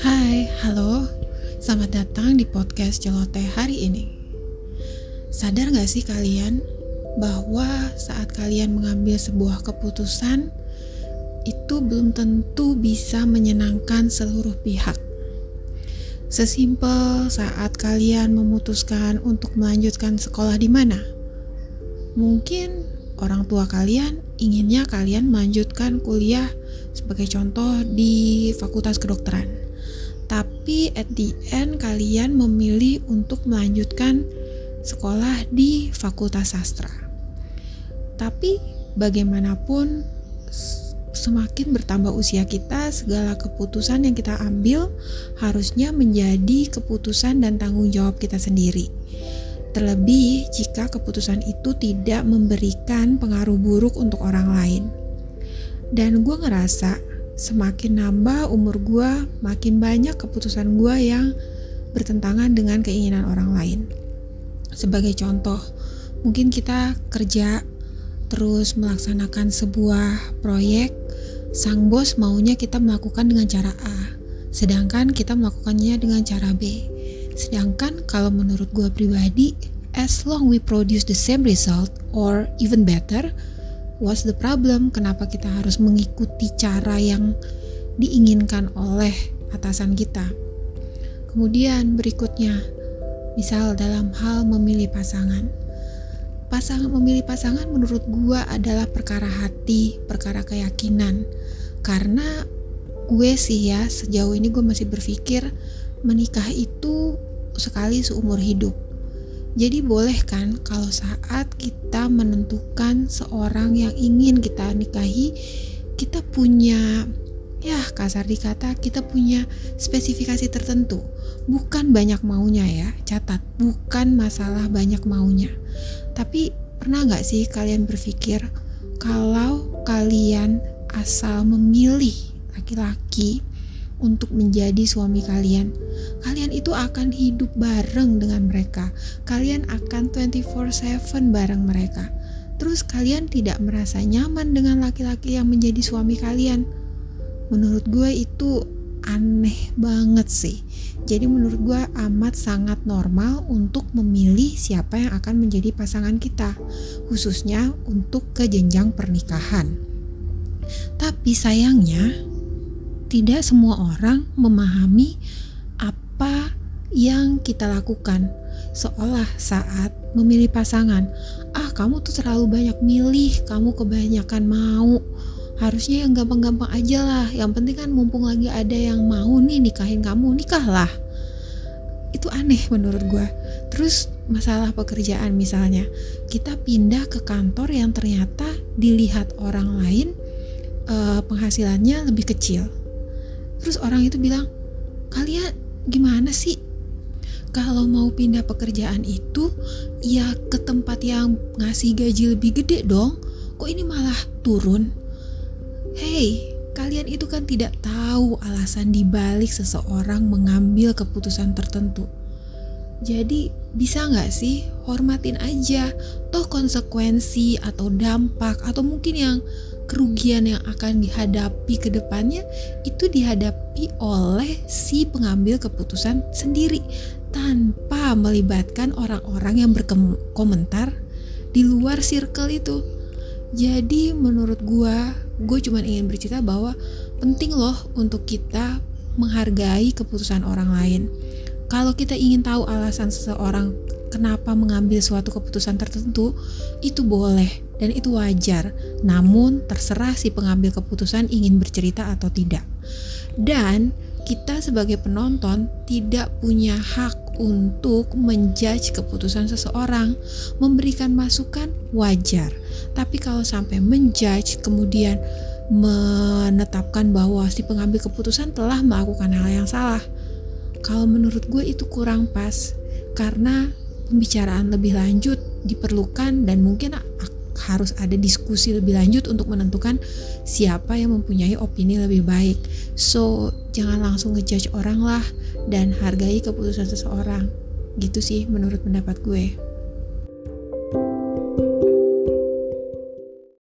Hai, halo. Selamat datang di podcast Celoteh hari ini. Sadar gak sih kalian bahwa saat kalian mengambil sebuah keputusan itu belum tentu bisa menyenangkan seluruh pihak. Sesimpel saat kalian memutuskan untuk melanjutkan sekolah di mana. Mungkin orang tua kalian inginnya kalian melanjutkan kuliah sebagai contoh di Fakultas Kedokteran tapi at the end kalian memilih untuk melanjutkan sekolah di Fakultas Sastra. Tapi bagaimanapun semakin bertambah usia kita, segala keputusan yang kita ambil harusnya menjadi keputusan dan tanggung jawab kita sendiri. Terlebih jika keputusan itu tidak memberikan pengaruh buruk untuk orang lain. Dan gue ngerasa semakin nambah umur gue, makin banyak keputusan gue yang bertentangan dengan keinginan orang lain. Sebagai contoh, mungkin kita kerja terus melaksanakan sebuah proyek, sang bos maunya kita melakukan dengan cara A, sedangkan kita melakukannya dengan cara B. Sedangkan kalau menurut gue pribadi, as long we produce the same result or even better, what's the problem? Kenapa kita harus mengikuti cara yang diinginkan oleh atasan kita? Kemudian berikutnya, misal dalam hal memilih pasangan. Pasangan memilih pasangan menurut gua adalah perkara hati, perkara keyakinan. Karena gue sih ya sejauh ini gue masih berpikir menikah itu sekali seumur hidup jadi boleh kan kalau saat kita menentukan seorang yang ingin kita nikahi, kita punya ya kasar dikata kita punya spesifikasi tertentu. Bukan banyak maunya ya, catat, bukan masalah banyak maunya. Tapi pernah nggak sih kalian berpikir kalau kalian asal memilih laki-laki untuk menjadi suami kalian. Kalian itu akan hidup bareng dengan mereka. Kalian akan 24/7 bareng mereka. Terus kalian tidak merasa nyaman dengan laki-laki yang menjadi suami kalian. Menurut gue itu aneh banget sih. Jadi menurut gue amat sangat normal untuk memilih siapa yang akan menjadi pasangan kita, khususnya untuk ke jenjang pernikahan. Tapi sayangnya, tidak semua orang memahami apa yang kita lakukan. Seolah saat memilih pasangan, ah kamu tuh terlalu banyak milih, kamu kebanyakan mau. Harusnya yang gampang-gampang aja lah. Yang penting kan mumpung lagi ada yang mau nih nikahin kamu, nikahlah. Itu aneh menurut gue. Terus masalah pekerjaan misalnya, kita pindah ke kantor yang ternyata dilihat orang lain eh, penghasilannya lebih kecil Terus orang itu bilang, kalian gimana sih? Kalau mau pindah pekerjaan itu, ya ke tempat yang ngasih gaji lebih gede dong. Kok ini malah turun? Hei, kalian itu kan tidak tahu alasan dibalik seseorang mengambil keputusan tertentu. Jadi bisa nggak sih hormatin aja toh konsekuensi atau dampak atau mungkin yang kerugian yang akan dihadapi ke depannya itu dihadapi oleh si pengambil keputusan sendiri tanpa melibatkan orang-orang yang berkomentar di luar circle itu. Jadi menurut gua, gue cuma ingin bercerita bahwa penting loh untuk kita menghargai keputusan orang lain. Kalau kita ingin tahu alasan seseorang kenapa mengambil suatu keputusan tertentu, itu boleh dan itu wajar. Namun, terserah si pengambil keputusan ingin bercerita atau tidak. Dan kita sebagai penonton tidak punya hak untuk menjudge keputusan seseorang, memberikan masukan wajar. Tapi kalau sampai menjudge kemudian menetapkan bahwa si pengambil keputusan telah melakukan hal yang salah, kalau menurut gue itu kurang pas karena pembicaraan lebih lanjut diperlukan dan mungkin harus ada diskusi lebih lanjut untuk menentukan siapa yang mempunyai opini lebih baik. So, jangan langsung ngejudge orang lah dan hargai keputusan seseorang. Gitu sih menurut pendapat gue.